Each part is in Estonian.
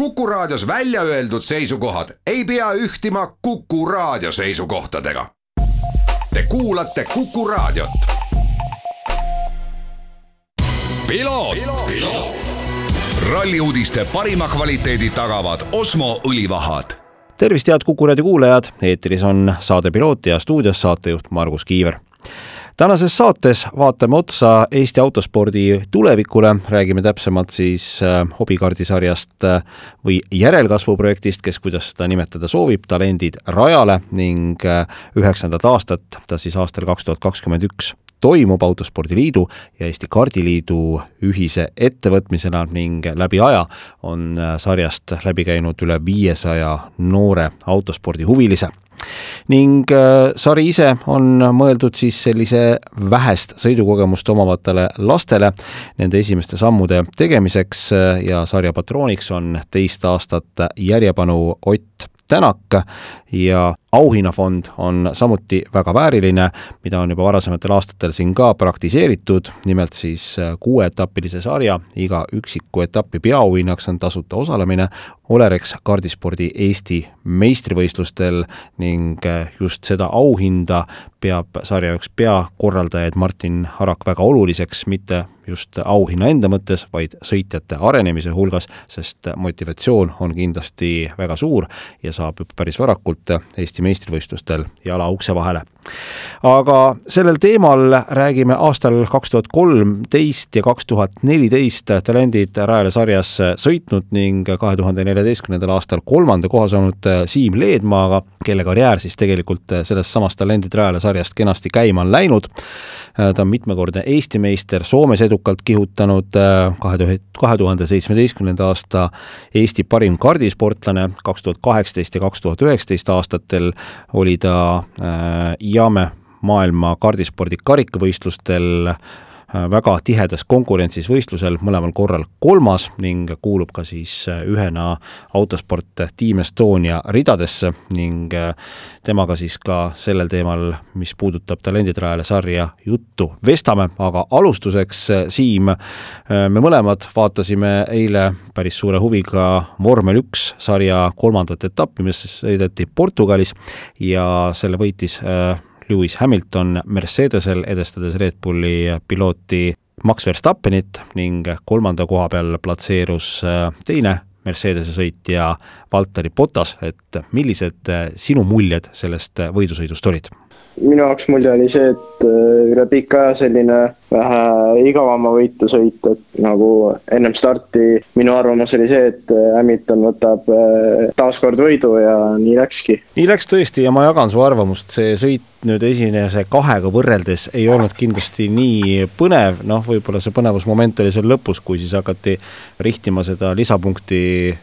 Kuku Raadios välja öeldud seisukohad ei pea ühtima Kuku Raadio seisukohtadega. Te kuulate Kuku Raadiot. ralli uudiste parima kvaliteedi tagavad Osmo õlivahad. Tervist, head Kuku raadio kuulajad, eetris on saade Piloot ja stuudios saatejuht Margus Kiiver tänases saates vaatame otsa Eesti autospordi tulevikule, räägime täpsemalt siis äh, hobikaardisarjast äh, või järelkasvuprojektist, kes kuidas seda nimetada soovib, Talendid rajale ning äh, üheksandat aastat, ta siis aastal kaks tuhat kakskümmend üks toimub Autospordiliidu ja Eesti Kaardiliidu ühise ettevõtmisena ning läbi aja on sarjast läbi käinud üle viiesaja noore autospordihuvilise ning äh, sari ise on mõeldud siis sellise vähest sõidukogemust omavatele lastele nende esimeste sammude tegemiseks äh, ja sarja patrooniks on teist aastat järjepanu Ott Tänak. Ja auhinnafond on samuti väga vääriline, mida on juba varasematel aastatel siin ka praktiseeritud, nimelt siis kuueetapilise sarja iga üksiku etapi peaauhinnaks on tasuta osalemine Olerex kaardispordi Eesti meistrivõistlustel ning just seda auhinda peab sarja üks peakorraldajaid Martin Harak väga oluliseks, mitte just auhinna enda mõttes, vaid sõitjate arenemise hulgas, sest motivatsioon on kindlasti väga suur ja saab päris varakult Eesti Eesti meistrivõistlustel jala ukse vahele. aga sellel teemal räägime aastal kaks tuhat kolmteist ja kaks tuhat neliteist talendid Rajale sarjas sõitnud ning kahe tuhande neljateistkümnendal aastal kolmanda koha saanud Siim Leedmaaga, kelle karjäär siis tegelikult sellest samast talendid Rajale sarjast kenasti käima on läinud. ta on mitmekordne Eesti meister, Soomes edukalt kihutanud kahe tuhande, kahe tuhande seitsmeteistkümnenda aasta Eesti parim kardisportlane, kaks tuhat kaheksateist ja kaks tuhat üheksateist aastatel aastal oli ta äh, Jame maailma kaardispordi karikavõistlustel väga tihedas konkurentsis võistlusel, mõlemal korral kolmas ning kuulub ka siis äh, ühena autosport Team Estonia ridadesse ning temaga siis ka sellel teemal, mis puudutab Talenditrajale sarja juttu vestame, aga alustuseks, Siim, me mõlemad vaatasime eile päris suure huviga vormel üks sarja kolmandat etappi, mis sõideti Portugalis ja selle võitis äh, Lewis Hamilton Mercedesel, edestades Red Bulli pilooti Max Verstappenit ning kolmanda koha peal platseerus äh, teine Mercedese sõitja Valteri Potas, et millised äh, sinu muljed sellest võidusõidust olid? minu jaoks mulje oli see, et äh, üle pika aja selline vähe igavama võitu sõit, et nagu ennem starti minu arvamus oli see, et äh, Hamilton võtab äh, taaskord võidu ja nii läkski. nii läks tõesti ja ma jagan su arvamust, see sõit nüüd esinese kahega võrreldes ei olnud kindlasti nii põnev, noh, võib-olla see põnevusmoment oli seal lõpus, kui siis hakati rihtima seda lisapunkti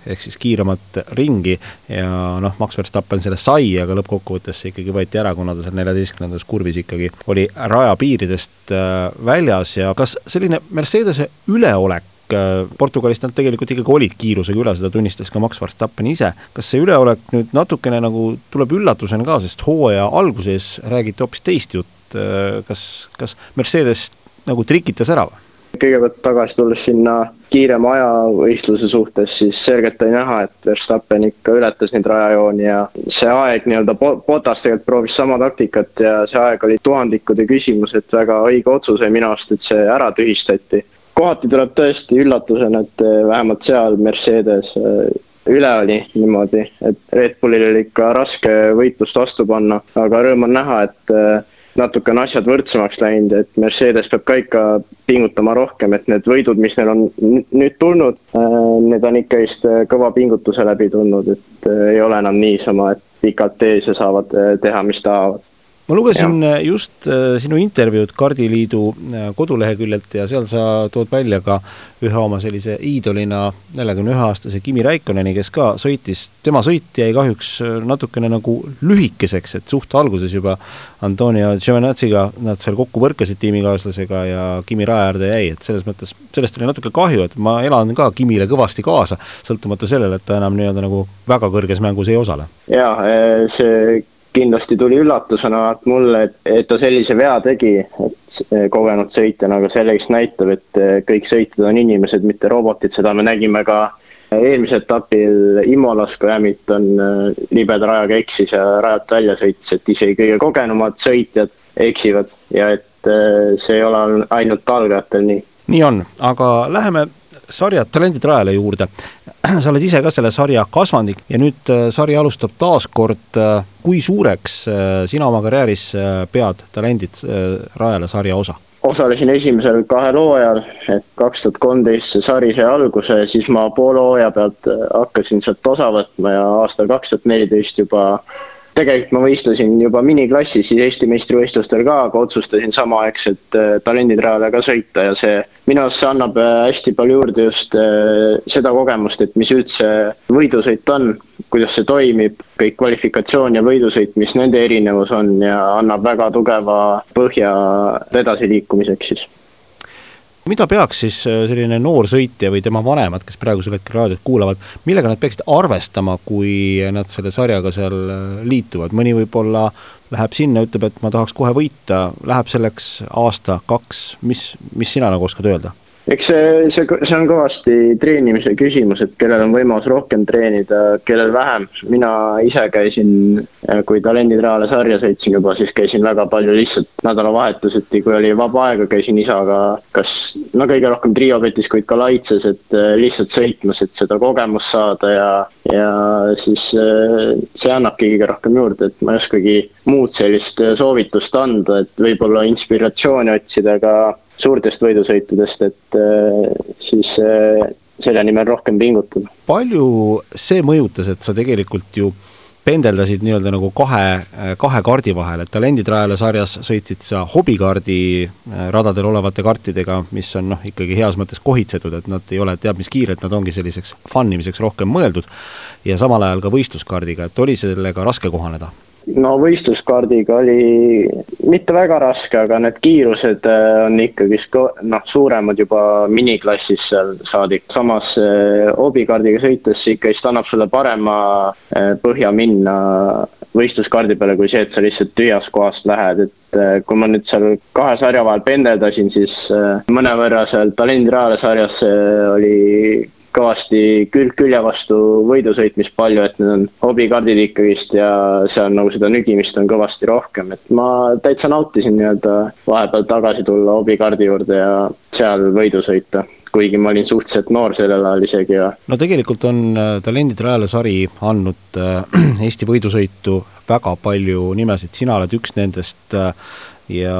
ehk siis kiiremat ringi ja noh, Max Verstappen selle sai, aga lõppkokkuvõttes see ikkagi võeti ära, kuna ta seal neljateistkümnendas kurvis ikkagi oli raja piiridest äh, väljas ja kas selline Mercedese üleolek Äh, Portugalist nad tegelikult ikkagi olid kiirusega üle, seda tunnistas ka Max Verstappen ise. kas see üleolek nüüd natukene nagu tuleb üllatusena ka, sest hooaja alguses räägiti hoopis teist jutt, äh, kas, kas Mercedes nagu trikitas ära või? Kõigepealt tagasi tulles sinna kiirema ajavõistluse suhtes, siis selgelt oli näha, et Verstappen ikka ületas neid rajajooni ja see aeg nii-öelda, Botas tegelikult proovis sama taktikat ja see aeg oli tuhandikude küsimus, et väga õige otsus oli minu arust, et see ära tühistati. Kohati tuleb tõesti üllatusena, et eh, vähemalt seal Mercedes eh, üle oli niimoodi, et Red Bullil oli ikka raske võitlust vastu panna, aga rõõm on näha, et eh, natuke on asjad võrdsemaks läinud, et Mercedes peab ka ikka pingutama rohkem, et need võidud, mis neil on nüüd tulnud, need on ikkagist kõva pingutuse läbi tulnud, et ei ole enam niisama, et pikalt ees ja saavad teha, mis tahavad ma lugesin ja. just äh, sinu intervjuud Kardiliidu äh, koduleheküljelt ja seal sa tood välja ka ühe oma sellise iidolina neljakümne ühe aastase Kimi Räikkonneni, kes ka sõitis, tema sõit jäi kahjuks äh, natukene nagu lühikeseks, et suht alguses juba Antonio Giovinazziga nad seal kokku põrkasid tiimikaaslasega ja Kimi raja äärde jäi, et selles mõttes, sellest oli natuke kahju, et ma elan ka Kimile kõvasti kaasa, sõltumata sellele, et ta enam nii-öelda nagu väga kõrges mängus ei osale. jaa, see kindlasti tuli üllatusena mulle, et, et ta sellise vea tegi, et kogenud sõitjana, aga selleks näitab, et kõik sõitjad on inimesed, mitte robotid, seda me nägime ka eelmisel etapil Imolas, kui Hamilton libeda rajaga eksis ja rajalt välja sõitis, et isegi kõige kogenumad sõitjad eksivad ja et see ei ole ainult algajatel nii. nii on, aga läheme sarja Talendid rajale juurde. sa oled ise ka selle sarja kasvandik ja nüüd äh, sari alustab taas kord. Äh, kui suureks äh, sina oma karjääris pead Talendid rajale sarja osa? osalesin esimesel kahel hooajal, et kaks tuhat kolmteist see sari sai alguse, siis ma poole hooaja pealt hakkasin sealt osa võtma ja aastal kaks tuhat neliteist juba tegelikult ma võistlesin juba miniklassis siis Eesti meistrivõistlustel ka, aga otsustasin samaaegselt äh, talenditrajale ka sõita ja see minu arust see annab äh, hästi palju juurde just äh, seda kogemust, et mis üldse võidusõit on, kuidas see toimib, kõik kvalifikatsioon ja võidusõit, mis nende erinevus on ja annab väga tugeva põhja edasiliikumiseks siis mida peaks siis äh, selline noor sõitja või tema vanemad, kes praegusel hetkel raadiot kuulavad, millega nad peaksid arvestama, kui nad selle sarjaga seal äh, liituvad, mõni võib-olla läheb sinna, ütleb, et ma tahaks kohe võita, läheb selleks aasta, kaks, mis, mis sina nagu oskad öelda? Eks see, see, see on kõvasti treenimise küsimus, et kellel on võimalus rohkem treenida, kellel vähem. mina ise käisin, äh, kui talenditrajale sarja sõitsin juba, siis käisin väga palju lihtsalt nädalavahetuseti, kui oli vaba aega, käisin isaga kas, no kõige rohkem triopetis, kuid ka laitses, et äh, lihtsalt sõitmas, et seda kogemust saada ja, ja siis äh, see annabki kõige rohkem juurde, et ma ei oskagi muud sellist soovitust anda, et võib-olla inspiratsiooni otsida ka suurtest võidusõitudest, et äh, siis äh, selle nimel rohkem pingutada. palju see mõjutas, et sa tegelikult ju pendeldasid nii-öelda nagu kahe, kahe kaardi vahel, et talenditrajale sarjas sõitsid sa hobikaardi äh, radadel olevate kartidega, mis on noh, ikkagi heas mõttes kohitsetud, et nad ei ole teab mis kiired, nad ongi selliseks fun imiseks rohkem mõeldud, ja samal ajal ka võistluskaardiga, et oli sellega raske kohaneda? No võistluskaardiga oli mitte väga raske, aga need kiirused äh, on ikkagist noh, suuremad juba miniklassis seal saadik. samas äh, hobikaardiga sõites ikkagist annab sulle parema äh, põhja minna võistluskaardi peale, kui see, et sa lihtsalt tühjast kohast lähed, et kui ma nüüd seal kahe sarja vahel pendeldasin, siis mõnevõrra seal talendirajale sarjas oli kõvasti külg külje vastu võidu sõitmist palju, et need on hobikaardid ikkagist ja seal nagu seda nügimist on kõvasti rohkem, et ma täitsa nautisin nii-öelda vahepeal tagasi tulla hobikaardi juurde ja seal võidu sõita kuigi ma olin suhteliselt noor sellel ajal isegi ja. no tegelikult on äh, Talendid rajale sari andnud äh, Eesti võidusõitu väga palju nimesid, sina oled üks nendest äh, ja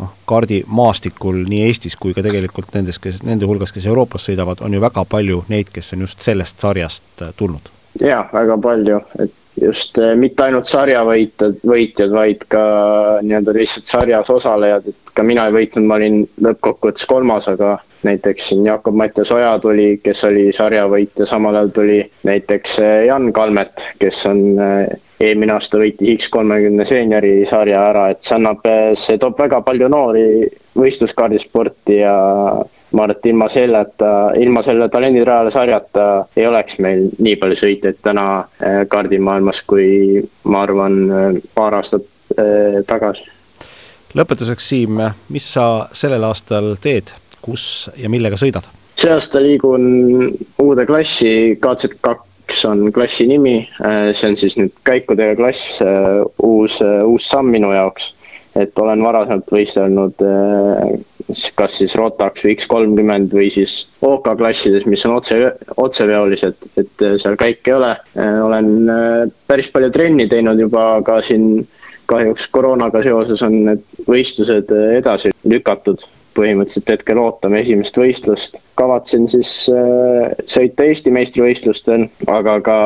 noh, kaardimaastikul nii Eestis kui ka tegelikult nendes, kes, nende hulgas, kes Euroopas sõidavad, on ju väga palju neid, kes on just sellest sarjast äh, tulnud. jaa, väga palju, et just äh, mitte ainult sarjavõitjad, võitjad, vaid ka nii-öelda lihtsalt sarjas osalejad, et ka mina ei võitnud, ma olin lõppkokkuvõttes kolmas, aga näiteks siin Jakob-Mattias Oja tuli, kes oli sarjavõitja, samal ajal tuli näiteks äh, Jan Kalmet, kes on eelmine aasta võitis X kolmekümne seeniori sarja ära, et see annab, see toob väga palju noori võistluskaardisporti ja ma arvan, et ilma selleta, ilma selle talendirajale sarjata ei oleks meil nii palju sõitjaid täna eh, kaardimaailmas, kui ma arvan, eh, paar aastat eh, tagasi. lõpetuseks, Siim, mis sa sellel aastal teed, kus ja millega sõidad? see aasta liigun uude klassi, KZ kaks üks on klassi nimi, äh, see on siis nüüd käikudega klass, äh, uus, äh, uus samm minu jaoks. et olen varasemalt võistelnud kas siis Rotax või X kolmkümmend või siis OK klassides, mis on otse, otseveolised, et seal käike ei ole. olen päris palju trenni teinud juba ka siin kahjuks koroonaga seoses on need võistlused edasi lükatud põhimõtteliselt hetkel ootame esimest võistlust. kavatsen siis äh, sõita Eesti meistrivõistlustel, aga ka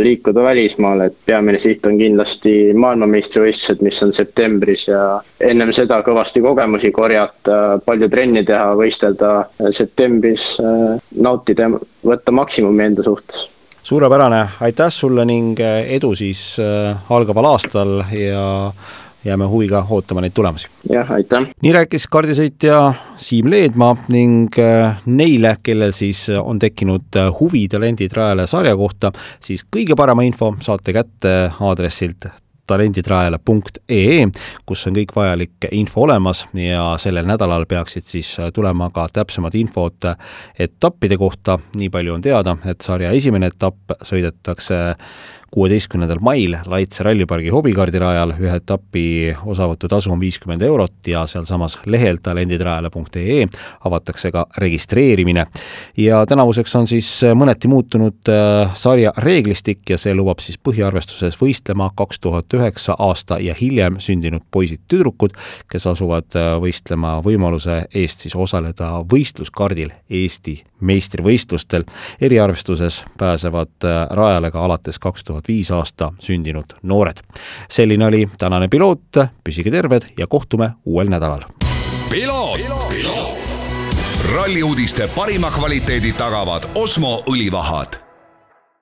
liikuda välismaale, et peamine siht on kindlasti maailmameistrivõistlused, mis on septembris ja ennem seda kõvasti kogemusi korjata, palju trenni teha, võistelda septembris, äh, nautida, võtta maksimumi enda suhtes. Suurepärane, aitäh sulle ning edu siis äh, algaval aastal ja jääme huviga ootama neid tulemusi. jah, aitäh! nii rääkis kaardisõitja Siim Leedmaa ning äh, neile, kellel siis on tekkinud äh, huvi Talendid rajale sarja kohta, siis kõige parema info saate kätte aadressilt talenditrajale.ee, kus on kõik vajalik info olemas ja sellel nädalal peaksid siis tulema ka täpsemad infod etappide kohta, nii palju on teada, et sarja esimene etapp sõidetakse kuueteistkümnendal mail Laitse rallipargi hobikaardirajal, ühe etapi osavõtutasu on viiskümmend eurot ja sealsamas lehel talenditrajale.ee avatakse ka registreerimine. ja tänavuseks on siis mõneti muutunud äh, sarja reeglistik ja see lubab siis põhiarvestuses võistlema kaks tuhat üheksa aasta ja hiljem sündinud poisid-tüdrukud, kes asuvad äh, võistlema võimaluse eest siis osaleda võistluskaardil Eesti meistrivõistlustel. eriarvestuses pääsevad äh, rajale ka alates kaks tuhat viis aasta sündinud noored. selline oli tänane piloot, püsige terved ja kohtume uuel nädalal. ralli uudiste parima kvaliteedi tagavad Osmo õlivahad